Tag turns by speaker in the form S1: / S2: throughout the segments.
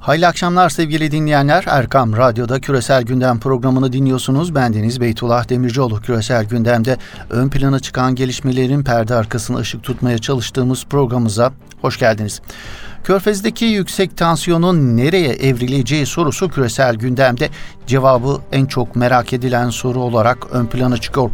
S1: Hayırlı akşamlar sevgili dinleyenler. Erkam Radyo'da Küresel Gündem programını dinliyorsunuz. Bendeniz Beytullah Demircioğlu. Küresel Gündem'de ön plana çıkan gelişmelerin perde arkasına ışık tutmaya çalıştığımız programımıza hoş geldiniz. Körfez'deki yüksek tansiyonun nereye evrileceği sorusu küresel gündemde cevabı en çok merak edilen soru olarak ön plana çıkıyor.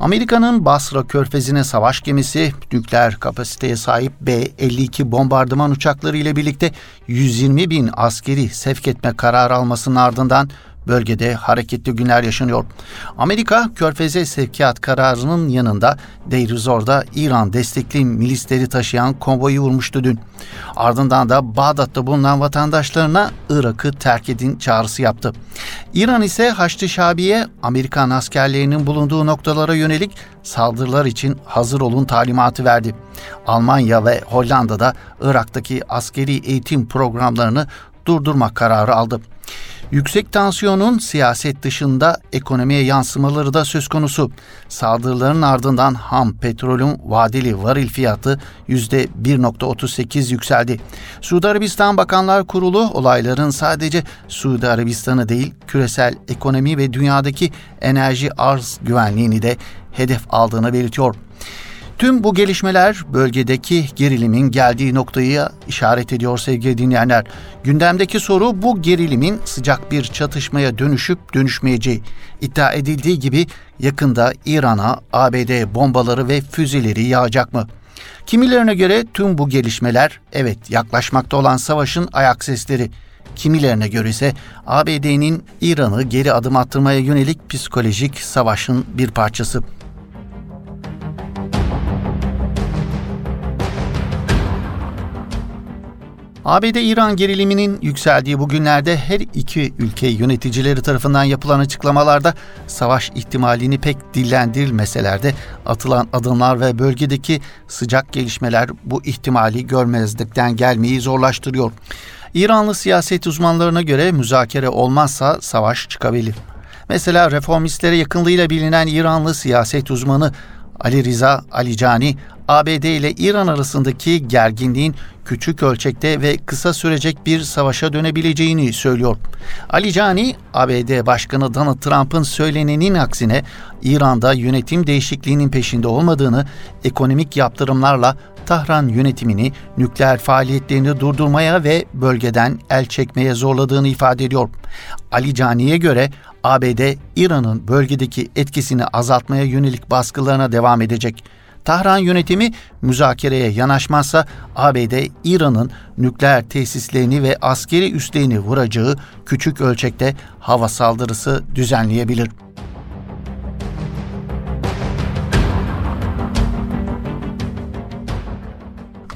S1: Amerika'nın Basra Körfezi'ne savaş gemisi nükleer kapasiteye sahip B-52 bombardıman uçakları ile birlikte 120 bin askeri sevk etme kararı almasının ardından bölgede hareketli günler yaşanıyor. Amerika Körfez'e sevkiyat kararının yanında Deir Zor'da İran destekli milisleri taşıyan konvoyu vurmuştu dün. Ardından da Bağdat'ta bulunan vatandaşlarına Irak'ı terk edin çağrısı yaptı. İran ise Haçlı Şabi'ye Amerikan askerlerinin bulunduğu noktalara yönelik saldırılar için hazır olun talimatı verdi. Almanya ve Hollanda'da Irak'taki askeri eğitim programlarını durdurmak kararı aldı. Yüksek tansiyonun siyaset dışında ekonomiye yansımaları da söz konusu. Saldırıların ardından ham petrolün vadeli varil fiyatı %1.38 yükseldi. Suudi Arabistan Bakanlar Kurulu olayların sadece Suudi Arabistan'ı değil küresel ekonomi ve dünyadaki enerji arz güvenliğini de hedef aldığını belirtiyor. Tüm bu gelişmeler bölgedeki gerilimin geldiği noktayı işaret ediyor sevgili dinleyenler. Gündemdeki soru bu gerilimin sıcak bir çatışmaya dönüşüp dönüşmeyeceği. İddia edildiği gibi yakında İran'a ABD bombaları ve füzeleri yağacak mı? Kimilerine göre tüm bu gelişmeler evet yaklaşmakta olan savaşın ayak sesleri. Kimilerine göre ise ABD'nin İran'ı geri adım attırmaya yönelik psikolojik savaşın bir parçası. ABD-İran geriliminin yükseldiği bu günlerde her iki ülke yöneticileri tarafından yapılan açıklamalarda savaş ihtimalini pek dillendirilmeseler de atılan adımlar ve bölgedeki sıcak gelişmeler bu ihtimali görmezlikten gelmeyi zorlaştırıyor. İranlı siyaset uzmanlarına göre müzakere olmazsa savaş çıkabilir. Mesela reformistlere yakınlığıyla bilinen İranlı siyaset uzmanı Ali Riza Alicani, ABD ile İran arasındaki gerginliğin küçük ölçekte ve kısa sürecek bir savaşa dönebileceğini söylüyor. Ali Cani, ABD Başkanı Donald Trump'ın söylenenin aksine İran'da yönetim değişikliğinin peşinde olmadığını, ekonomik yaptırımlarla Tahran yönetimini nükleer faaliyetlerini durdurmaya ve bölgeden el çekmeye zorladığını ifade ediyor. Ali Cani'ye göre ABD, İran'ın bölgedeki etkisini azaltmaya yönelik baskılarına devam edecek. Tahran yönetimi müzakereye yanaşmazsa ABD İran'ın nükleer tesislerini ve askeri üslerini vuracağı küçük ölçekte hava saldırısı düzenleyebilir.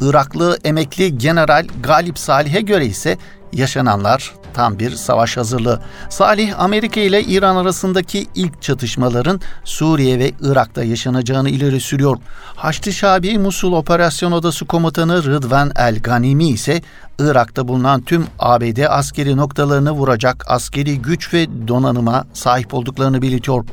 S1: Iraklı emekli General Galip Salih'e göre ise yaşananlar tam bir savaş hazırlığı. Salih, Amerika ile İran arasındaki ilk çatışmaların Suriye ve Irak'ta yaşanacağını ileri sürüyor. Haçlı Şabi Musul Operasyon Odası Komutanı Rıdvan El Ganimi ise Irak'ta bulunan tüm ABD askeri noktalarını vuracak askeri güç ve donanıma sahip olduklarını belirtiyor.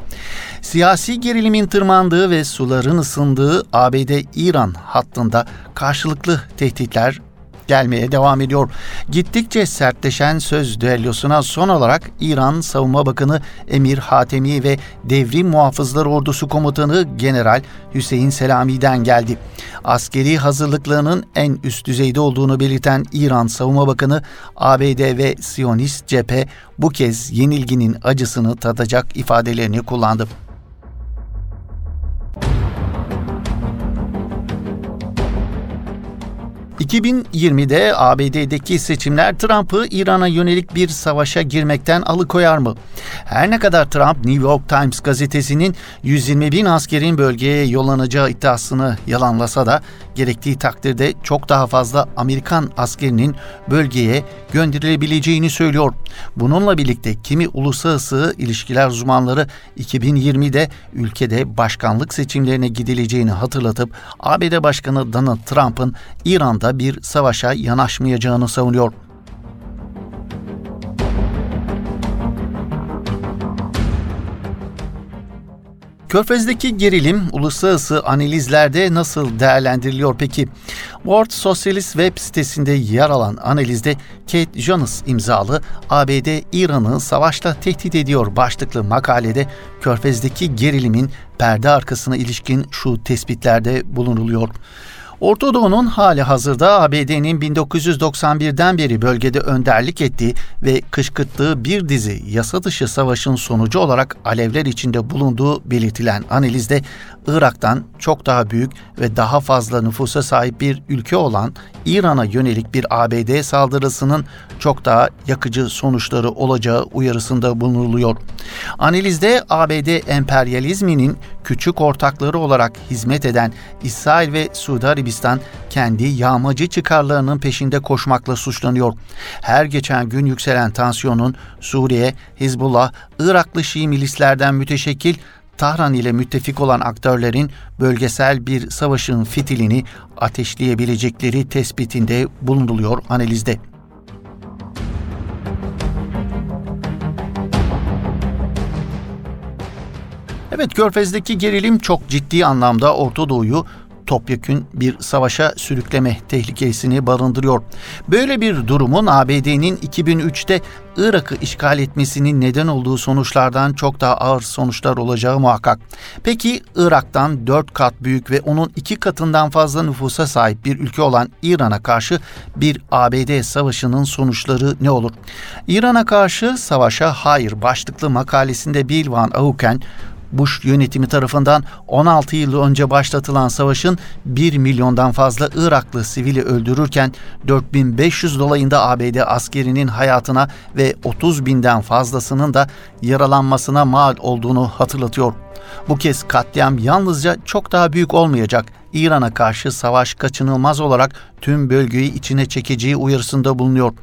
S1: Siyasi gerilimin tırmandığı ve suların ısındığı ABD-İran hattında karşılıklı tehditler gelmeye devam ediyor. Gittikçe sertleşen söz düellosuna son olarak İran Savunma Bakanı Emir Hatemi ve Devrim Muhafızlar Ordusu Komutanı General Hüseyin Selami'den geldi. Askeri hazırlıklarının en üst düzeyde olduğunu belirten İran Savunma Bakanı ABD ve Siyonist cephe bu kez yenilginin acısını tadacak ifadelerini kullandı. 2020'de ABD'deki seçimler Trump'ı İran'a yönelik bir savaşa girmekten alıkoyar mı? Her ne kadar Trump New York Times gazetesinin 120 bin askerin bölgeye yollanacağı iddiasını yalanlasa da gerektiği takdirde çok daha fazla Amerikan askerinin bölgeye gönderilebileceğini söylüyor. Bununla birlikte kimi uluslararası ilişkiler uzmanları 2020'de ülkede başkanlık seçimlerine gidileceğini hatırlatıp ABD Başkanı Donald Trump'ın İran'da bir savaşa yanaşmayacağını savunuyor. Körfez'deki gerilim uluslararası analizlerde nasıl değerlendiriliyor peki? World Socialist web sitesinde yer alan analizde Kate Jonas imzalı ABD İran'ı savaşla tehdit ediyor başlıklı makalede Körfez'deki gerilimin perde arkasına ilişkin şu tespitlerde bulunuluyor. Orta Doğu'nun hali hazırda ABD'nin 1991'den beri bölgede önderlik ettiği ve kışkırttığı bir dizi yasa dışı savaşın sonucu olarak alevler içinde bulunduğu belirtilen analizde Irak'tan çok daha büyük ve daha fazla nüfusa sahip bir ülke olan İran'a yönelik bir ABD saldırısının çok daha yakıcı sonuçları olacağı uyarısında bulunuluyor. Analizde ABD emperyalizminin küçük ortakları olarak hizmet eden İsrail ve Suudi Arabistan kendi yağmacı çıkarlarının peşinde koşmakla suçlanıyor. Her geçen gün yükselen tansiyonun Suriye, Hizbullah, Iraklı Şii milislerden müteşekkil Tahran ile müttefik olan aktörlerin bölgesel bir savaşın fitilini ateşleyebilecekleri tespitinde bulunuluyor analizde. Evet Körfez'deki gerilim çok ciddi anlamda Orta Doğu'yu topyekün bir savaşa sürükleme tehlikesini barındırıyor. Böyle bir durumun ABD'nin 2003'te Irak'ı işgal etmesinin neden olduğu sonuçlardan çok daha ağır sonuçlar olacağı muhakkak. Peki Irak'tan 4 kat büyük ve onun 2 katından fazla nüfusa sahip bir ülke olan İran'a karşı bir ABD savaşının sonuçları ne olur? İran'a karşı savaşa hayır başlıklı makalesinde Bill Van Auken Bush yönetimi tarafından 16 yıl önce başlatılan savaşın 1 milyondan fazla Iraklı sivili öldürürken 4500 dolayında ABD askerinin hayatına ve 30 binden fazlasının da yaralanmasına mal olduğunu hatırlatıyor. Bu kez katliam yalnızca çok daha büyük olmayacak. İran'a karşı savaş kaçınılmaz olarak tüm bölgeyi içine çekeceği uyarısında bulunuyor.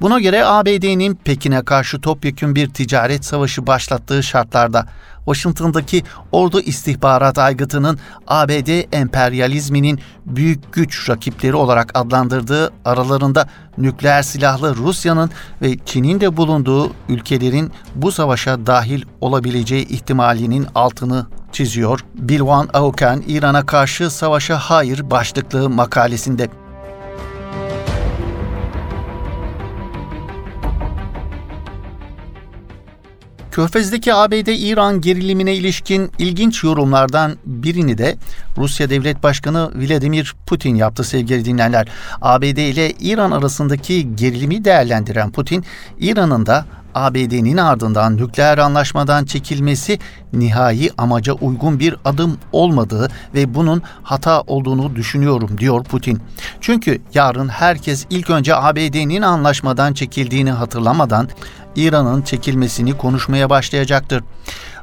S1: Buna göre ABD'nin Pekin'e karşı topyekun bir ticaret savaşı başlattığı şartlarda Washington'daki ordu istihbarat aygıtının ABD emperyalizminin büyük güç rakipleri olarak adlandırdığı aralarında nükleer silahlı Rusya'nın ve Çin'in de bulunduğu ülkelerin bu savaşa dahil olabileceği ihtimalinin altını çiziyor. Bilwan Auken İran'a karşı savaşa hayır başlıklı makalesinde. Körfez'deki ABD-İran gerilimine ilişkin ilginç yorumlardan birini de Rusya Devlet Başkanı Vladimir Putin yaptı sevgili dinleyenler. ABD ile İran arasındaki gerilimi değerlendiren Putin, İran'ın da ABD'nin ardından nükleer anlaşmadan çekilmesi nihai amaca uygun bir adım olmadığı ve bunun hata olduğunu düşünüyorum diyor Putin. Çünkü yarın herkes ilk önce ABD'nin anlaşmadan çekildiğini hatırlamadan İran'ın çekilmesini konuşmaya başlayacaktır.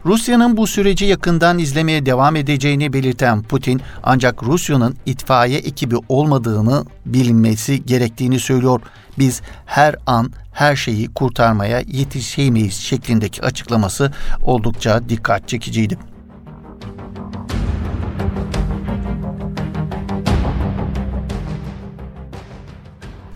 S1: Rusya'nın bu süreci yakından izlemeye devam edeceğini belirten Putin ancak Rusya'nın itfaiye ekibi olmadığını bilinmesi gerektiğini söylüyor. Biz her an her şeyi kurtarmaya yetişemeyiz şeklindeki açıklaması oldukça dikkat çekiciydi.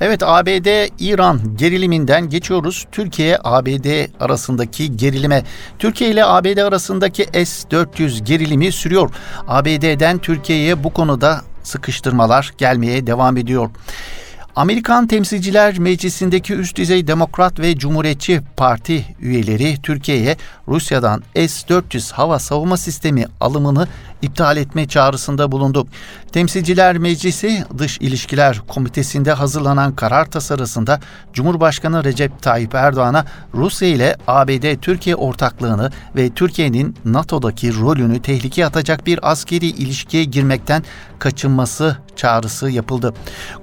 S1: Evet ABD-İran geriliminden geçiyoruz. Türkiye-ABD arasındaki gerilime. Türkiye ile ABD arasındaki S-400 gerilimi sürüyor. ABD'den Türkiye'ye bu konuda sıkıştırmalar gelmeye devam ediyor. Amerikan Temsilciler Meclisi'ndeki üst düzey Demokrat ve Cumhuriyetçi Parti üyeleri Türkiye'ye Rusya'dan S-400 hava savunma sistemi alımını iptal etme çağrısında bulundu. Temsilciler Meclisi Dış İlişkiler Komitesi'nde hazırlanan karar tasarısında Cumhurbaşkanı Recep Tayyip Erdoğan'a Rusya ile ABD-Türkiye ortaklığını ve Türkiye'nin NATO'daki rolünü tehlikeye atacak bir askeri ilişkiye girmekten kaçınması çağrısı yapıldı.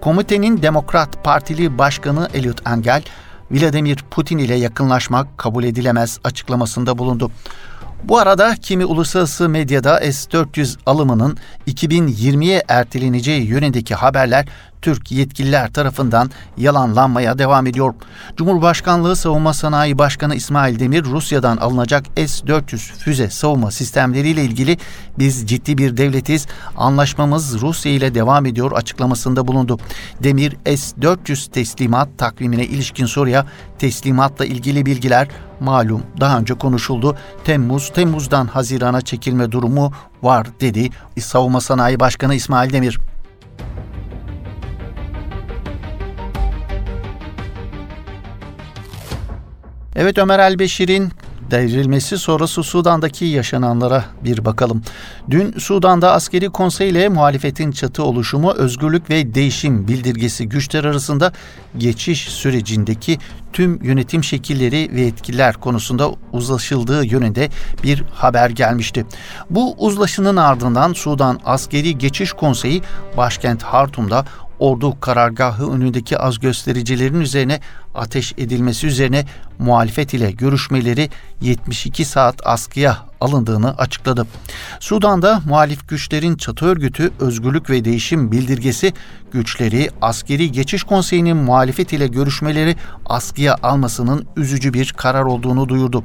S1: Komitenin Demokrat Partili Başkanı Elliot Engel, Vladimir Putin ile yakınlaşmak kabul edilemez açıklamasında bulundu. Bu arada kimi uluslararası medyada S-400 alımının 2020'ye erteleneceği yönündeki haberler Türk yetkililer tarafından yalanlanmaya devam ediyor. Cumhurbaşkanlığı Savunma Sanayi Başkanı İsmail Demir Rusya'dan alınacak S-400 füze savunma sistemleriyle ilgili biz ciddi bir devletiz, anlaşmamız Rusya ile devam ediyor açıklamasında bulundu. Demir S-400 teslimat takvimine ilişkin soruya teslimatla ilgili bilgiler malum daha önce konuşuldu. Temmuz, Temmuz'dan Haziran'a çekilme durumu var dedi Savunma Sanayi Başkanı İsmail Demir. Evet Ömer Elbeşir'in devrilmesi sonrası Sudan'daki yaşananlara bir bakalım. Dün Sudan'da askeri konsey ile muhalefetin çatı oluşumu özgürlük ve değişim bildirgesi güçler arasında geçiş sürecindeki tüm yönetim şekilleri ve etkiler konusunda uzlaşıldığı yönünde bir haber gelmişti. Bu uzlaşının ardından Sudan Askeri Geçiş Konseyi başkent Hartum'da ordu karargahı önündeki az göstericilerin üzerine ateş edilmesi üzerine muhalefet ile görüşmeleri 72 saat askıya alındığını açıkladı. Sudan'da muhalif güçlerin çatı örgütü Özgürlük ve Değişim Bildirgesi güçleri askeri geçiş konseyinin muhalefet ile görüşmeleri askıya almasının üzücü bir karar olduğunu duyurdu.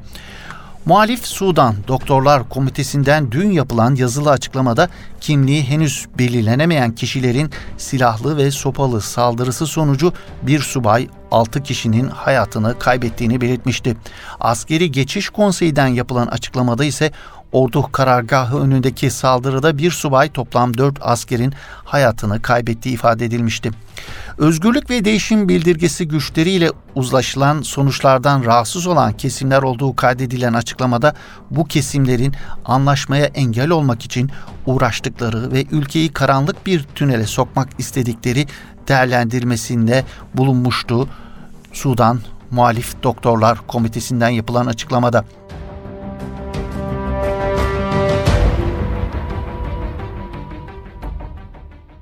S1: Muhalif Sudan Doktorlar Komitesi'nden dün yapılan yazılı açıklamada kimliği henüz belirlenemeyen kişilerin silahlı ve sopalı saldırısı sonucu bir subay 6 kişinin hayatını kaybettiğini belirtmişti. Askeri Geçiş Konseyi'den yapılan açıklamada ise ordu karargahı önündeki saldırıda bir subay toplam 4 askerin hayatını kaybettiği ifade edilmişti. Özgürlük ve değişim bildirgesi güçleriyle uzlaşılan sonuçlardan rahatsız olan kesimler olduğu kaydedilen açıklamada bu kesimlerin anlaşmaya engel olmak için uğraştıkları ve ülkeyi karanlık bir tünele sokmak istedikleri değerlendirmesinde bulunmuştu. Sudan Muhalif Doktorlar Komitesi'nden yapılan açıklamada.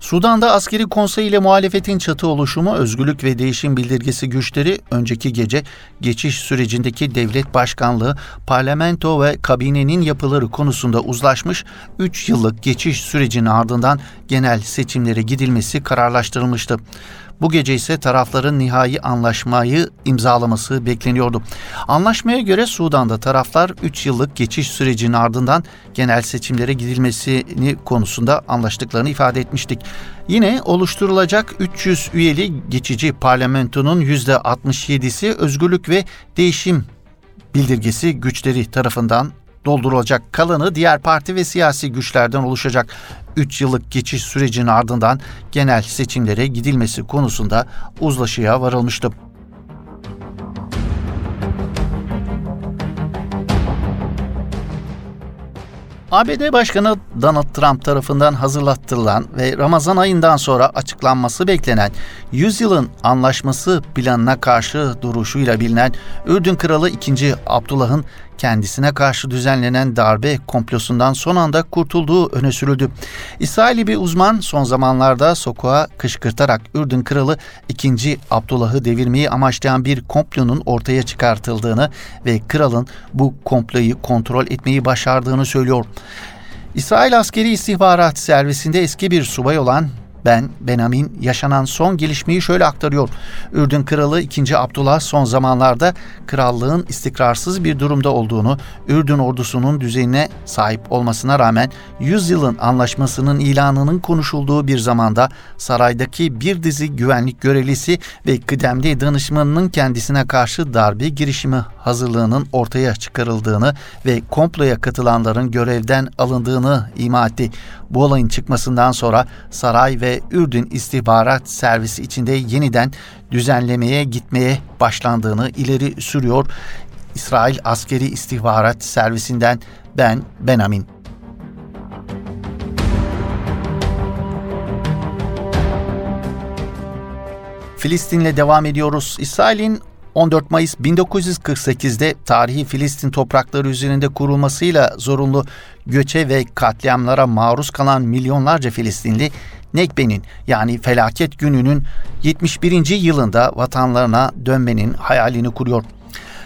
S1: Sudan'da askeri konsey ile muhalefetin çatı oluşumu özgürlük ve değişim bildirgesi güçleri önceki gece geçiş sürecindeki devlet başkanlığı, parlamento ve kabinenin yapıları konusunda uzlaşmış 3 yıllık geçiş sürecinin ardından genel seçimlere gidilmesi kararlaştırılmıştı. Bu gece ise tarafların nihai anlaşmayı imzalaması bekleniyordu. Anlaşmaya göre Sudan'da taraflar 3 yıllık geçiş sürecinin ardından genel seçimlere gidilmesini konusunda anlaştıklarını ifade etmiştik. Yine oluşturulacak 300 üyeli geçici parlamentonun %67'si özgürlük ve değişim bildirgesi güçleri tarafından doldurulacak kalanı diğer parti ve siyasi güçlerden oluşacak. 3 yıllık geçiş sürecinin ardından genel seçimlere gidilmesi konusunda uzlaşıya varılmıştı. ABD Başkanı Donald Trump tarafından hazırlattırılan ve Ramazan ayından sonra açıklanması beklenen 100 yılın anlaşması planına karşı duruşuyla bilinen Ürdün Kralı 2. Abdullah'ın kendisine karşı düzenlenen darbe komplosundan son anda kurtulduğu öne sürüldü. İsrail'i bir uzman son zamanlarda sokağa kışkırtarak Ürdün Kralı 2. Abdullah'ı devirmeyi amaçlayan bir komplonun ortaya çıkartıldığını ve kralın bu komployu kontrol etmeyi başardığını söylüyor. İsrail Askeri İstihbarat Servisinde eski bir subay olan ben Benamin yaşanan son gelişmeyi şöyle aktarıyor. Ürdün Kralı 2. Abdullah son zamanlarda krallığın istikrarsız bir durumda olduğunu, Ürdün ordusunun düzenine sahip olmasına rağmen 100 yılın anlaşmasının ilanının konuşulduğu bir zamanda saraydaki bir dizi güvenlik görevlisi ve kıdemli danışmanının kendisine karşı darbe girişimi hazırlığının ortaya çıkarıldığını ve komploya katılanların görevden alındığını ima etti. Bu olayın çıkmasından sonra saray ve Ürdün istihbarat servisi içinde yeniden düzenlemeye gitmeye başlandığını ileri sürüyor. İsrail Askeri İstihbarat Servisinden Ben Benamin. Filistin'le devam ediyoruz. İsrail'in 14 Mayıs 1948'de tarihi Filistin toprakları üzerinde kurulmasıyla zorunlu göçe ve katliamlara maruz kalan milyonlarca Filistinli Nekbe'nin yani felaket gününün 71. yılında vatanlarına dönmenin hayalini kuruyor.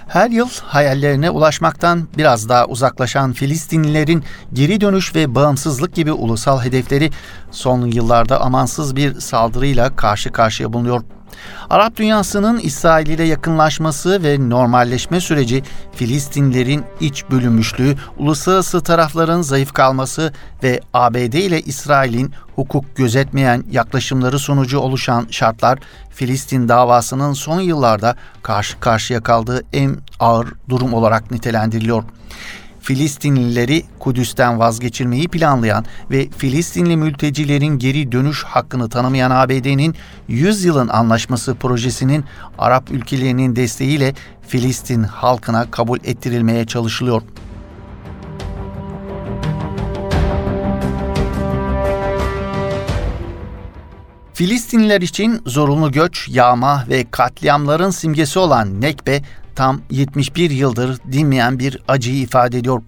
S1: Her yıl hayallerine ulaşmaktan biraz daha uzaklaşan Filistinlilerin geri dönüş ve bağımsızlık gibi ulusal hedefleri son yıllarda amansız bir saldırıyla karşı karşıya bulunuyor. Arap dünyasının İsrail ile yakınlaşması ve normalleşme süreci Filistinlerin iç bölünmüşlüğü, uluslararası tarafların zayıf kalması ve ABD ile İsrail'in hukuk gözetmeyen yaklaşımları sonucu oluşan şartlar Filistin davasının son yıllarda karşı karşıya kaldığı en ağır durum olarak nitelendiriliyor. Filistinlileri Kudüs'ten vazgeçirmeyi planlayan ve Filistinli mültecilerin geri dönüş hakkını tanımayan ABD'nin 100 yılın anlaşması projesinin Arap ülkelerinin desteğiyle Filistin halkına kabul ettirilmeye çalışılıyor. Filistinliler için zorunlu göç, yağma ve katliamların simgesi olan Nekbe tam 71 yıldır dinmeyen bir acıyı ifade ediyor.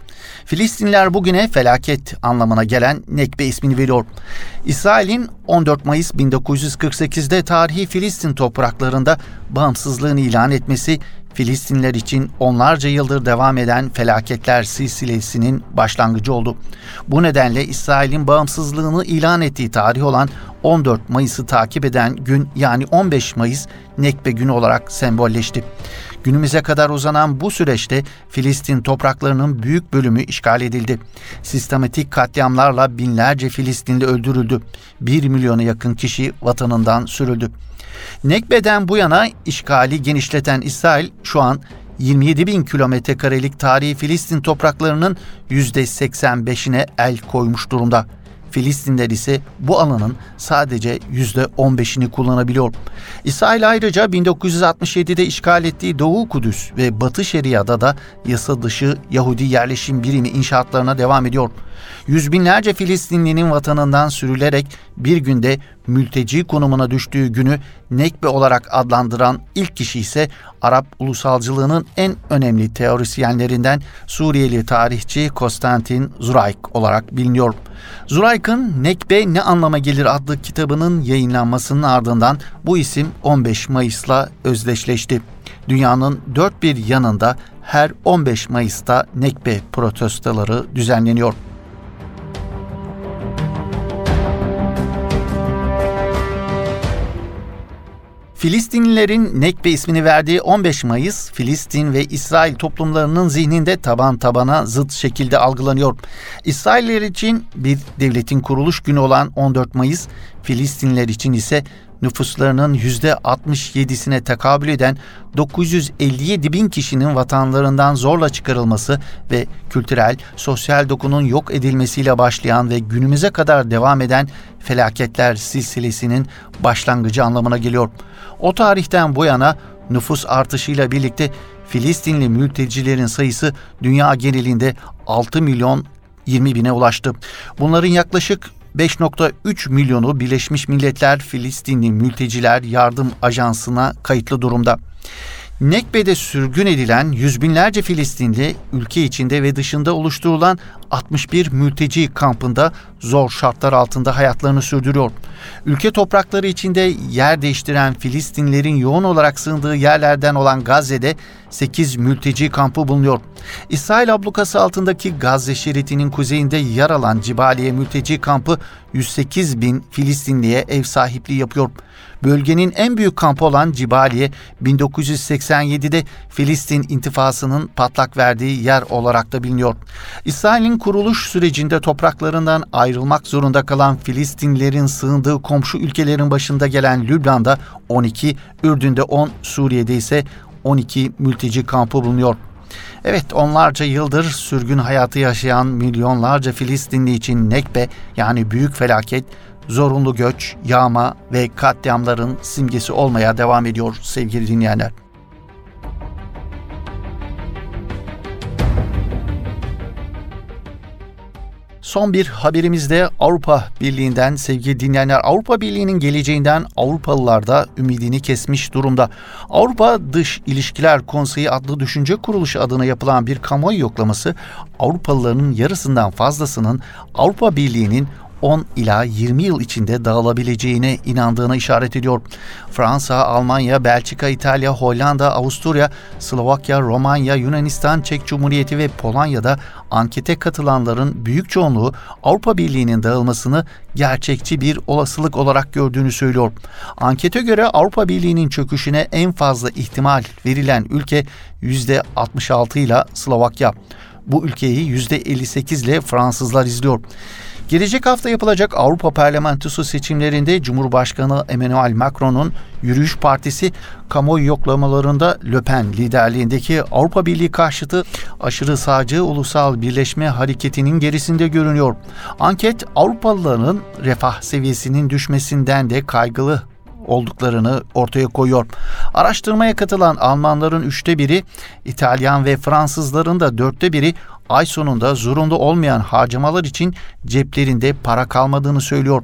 S1: Filistinler bugüne felaket anlamına gelen Nekbe ismini veriyor. İsrail'in 14 Mayıs 1948'de tarihi Filistin topraklarında bağımsızlığını ilan etmesi Filistinler için onlarca yıldır devam eden felaketler silsilesinin başlangıcı oldu. Bu nedenle İsrail'in bağımsızlığını ilan ettiği tarih olan 14 Mayıs'ı takip eden gün yani 15 Mayıs Nekbe günü olarak sembolleşti. Günümüze kadar uzanan bu süreçte Filistin topraklarının büyük bölümü işgal edildi. Sistematik katliamlarla binlerce Filistinli öldürüldü. 1 milyona yakın kişi vatanından sürüldü. Nekbe'den bu yana işgali genişleten İsrail şu an 27 bin kilometre karelik tarihi Filistin topraklarının %85'ine el koymuş durumda. Filistinler ise bu alanın sadece %15'ini kullanabiliyor. İsrail ayrıca 1967'de işgal ettiği Doğu Kudüs ve Batı Şeria'da da yasa dışı Yahudi yerleşim birimi inşaatlarına devam ediyor. Yüz binlerce Filistinlinin vatanından sürülerek bir günde mülteci konumuna düştüğü günü Nekbe olarak adlandıran ilk kişi ise Arap ulusalcılığının en önemli teorisyenlerinden Suriyeli tarihçi Konstantin Zurayk olarak biliniyor. Zurayk'ın Nekbe Ne Anlama Gelir adlı kitabının yayınlanmasının ardından bu isim 15 Mayıs'la özdeşleşti. Dünyanın dört bir yanında her 15 Mayıs'ta Nekbe protestoları düzenleniyor. Filistinlilerin Nekbe ismini verdiği 15 Mayıs, Filistin ve İsrail toplumlarının zihninde taban tabana zıt şekilde algılanıyor. İsrailler için bir devletin kuruluş günü olan 14 Mayıs, Filistinliler için ise nüfuslarının %67'sine tekabül eden 957 bin kişinin vatanlarından zorla çıkarılması ve kültürel, sosyal dokunun yok edilmesiyle başlayan ve günümüze kadar devam eden felaketler silsilesinin başlangıcı anlamına geliyor. O tarihten bu yana nüfus artışıyla birlikte Filistinli mültecilerin sayısı dünya genelinde 6 milyon 20 bine ulaştı. Bunların yaklaşık 5.3 milyonu Birleşmiş Milletler Filistinli Mülteciler Yardım Ajansı'na kayıtlı durumda. Nekbe'de sürgün edilen yüz binlerce Filistinli ülke içinde ve dışında oluşturulan 61 mülteci kampında zor şartlar altında hayatlarını sürdürüyor. Ülke toprakları içinde yer değiştiren Filistinlerin yoğun olarak sığındığı yerlerden olan Gazze'de 8 mülteci kampı bulunuyor. İsrail ablukası altındaki Gazze şeridinin kuzeyinde yer alan Cibaliye mülteci kampı 108 bin Filistinliye ev sahipliği yapıyor. Bölgenin en büyük kampı olan Cibaliye 1987'de Filistin intifasının patlak verdiği yer olarak da biliniyor. İsrail'in kuruluş sürecinde topraklarından ayrılmak zorunda kalan Filistinlerin sığındığı komşu ülkelerin başında gelen Lübnan'da 12, Ürdün'de 10, Suriye'de ise 12 mülteci kampı bulunuyor. Evet onlarca yıldır sürgün hayatı yaşayan milyonlarca Filistinli için Nekbe yani büyük felaket, zorunlu göç, yağma ve katliamların simgesi olmaya devam ediyor sevgili dinleyenler. Son bir haberimizde Avrupa Birliği'nden sevgili dinleyenler Avrupa Birliği'nin geleceğinden Avrupalılar da ümidini kesmiş durumda. Avrupa Dış İlişkiler Konseyi adlı düşünce kuruluşu adına yapılan bir kamuoyu yoklaması Avrupalıların yarısından fazlasının Avrupa Birliği'nin 10 ila 20 yıl içinde dağılabileceğine inandığına işaret ediyor. Fransa, Almanya, Belçika, İtalya, Hollanda, Avusturya, Slovakya, Romanya, Yunanistan, Çek Cumhuriyeti ve Polonya'da ankete katılanların büyük çoğunluğu Avrupa Birliği'nin dağılmasını gerçekçi bir olasılık olarak gördüğünü söylüyor. Ankete göre Avrupa Birliği'nin çöküşüne en fazla ihtimal verilen ülke %66 ile Slovakya. Bu ülkeyi %58 ile Fransızlar izliyor. Gelecek hafta yapılacak Avrupa Parlamentosu seçimlerinde Cumhurbaşkanı Emmanuel Macron'un Yürüyüş Partisi kamuoyu yoklamalarında Le Pen liderliğindeki Avrupa Birliği karşıtı aşırı sağcı ulusal birleşme hareketinin gerisinde görünüyor. Anket Avrupalıların refah seviyesinin düşmesinden de kaygılı olduklarını ortaya koyuyor. Araştırmaya katılan Almanların üçte biri, İtalyan ve Fransızların da dörtte biri ay sonunda zorunlu olmayan harcamalar için ceplerinde para kalmadığını söylüyor.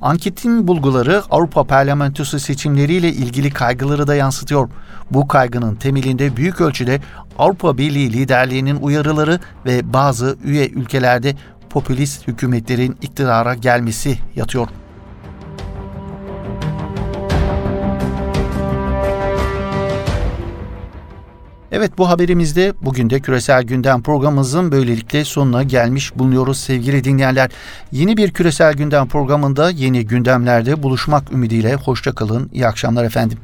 S1: Anketin bulguları Avrupa Parlamentosu seçimleriyle ilgili kaygıları da yansıtıyor. Bu kaygının temelinde büyük ölçüde Avrupa Birliği liderliğinin uyarıları ve bazı üye ülkelerde popülist hükümetlerin iktidara gelmesi yatıyor. Evet bu haberimizde bugün de Küresel Gündem programımızın böylelikle sonuna gelmiş bulunuyoruz sevgili dinleyenler. Yeni bir Küresel Gündem programında yeni gündemlerde buluşmak ümidiyle hoşçakalın. İyi akşamlar efendim.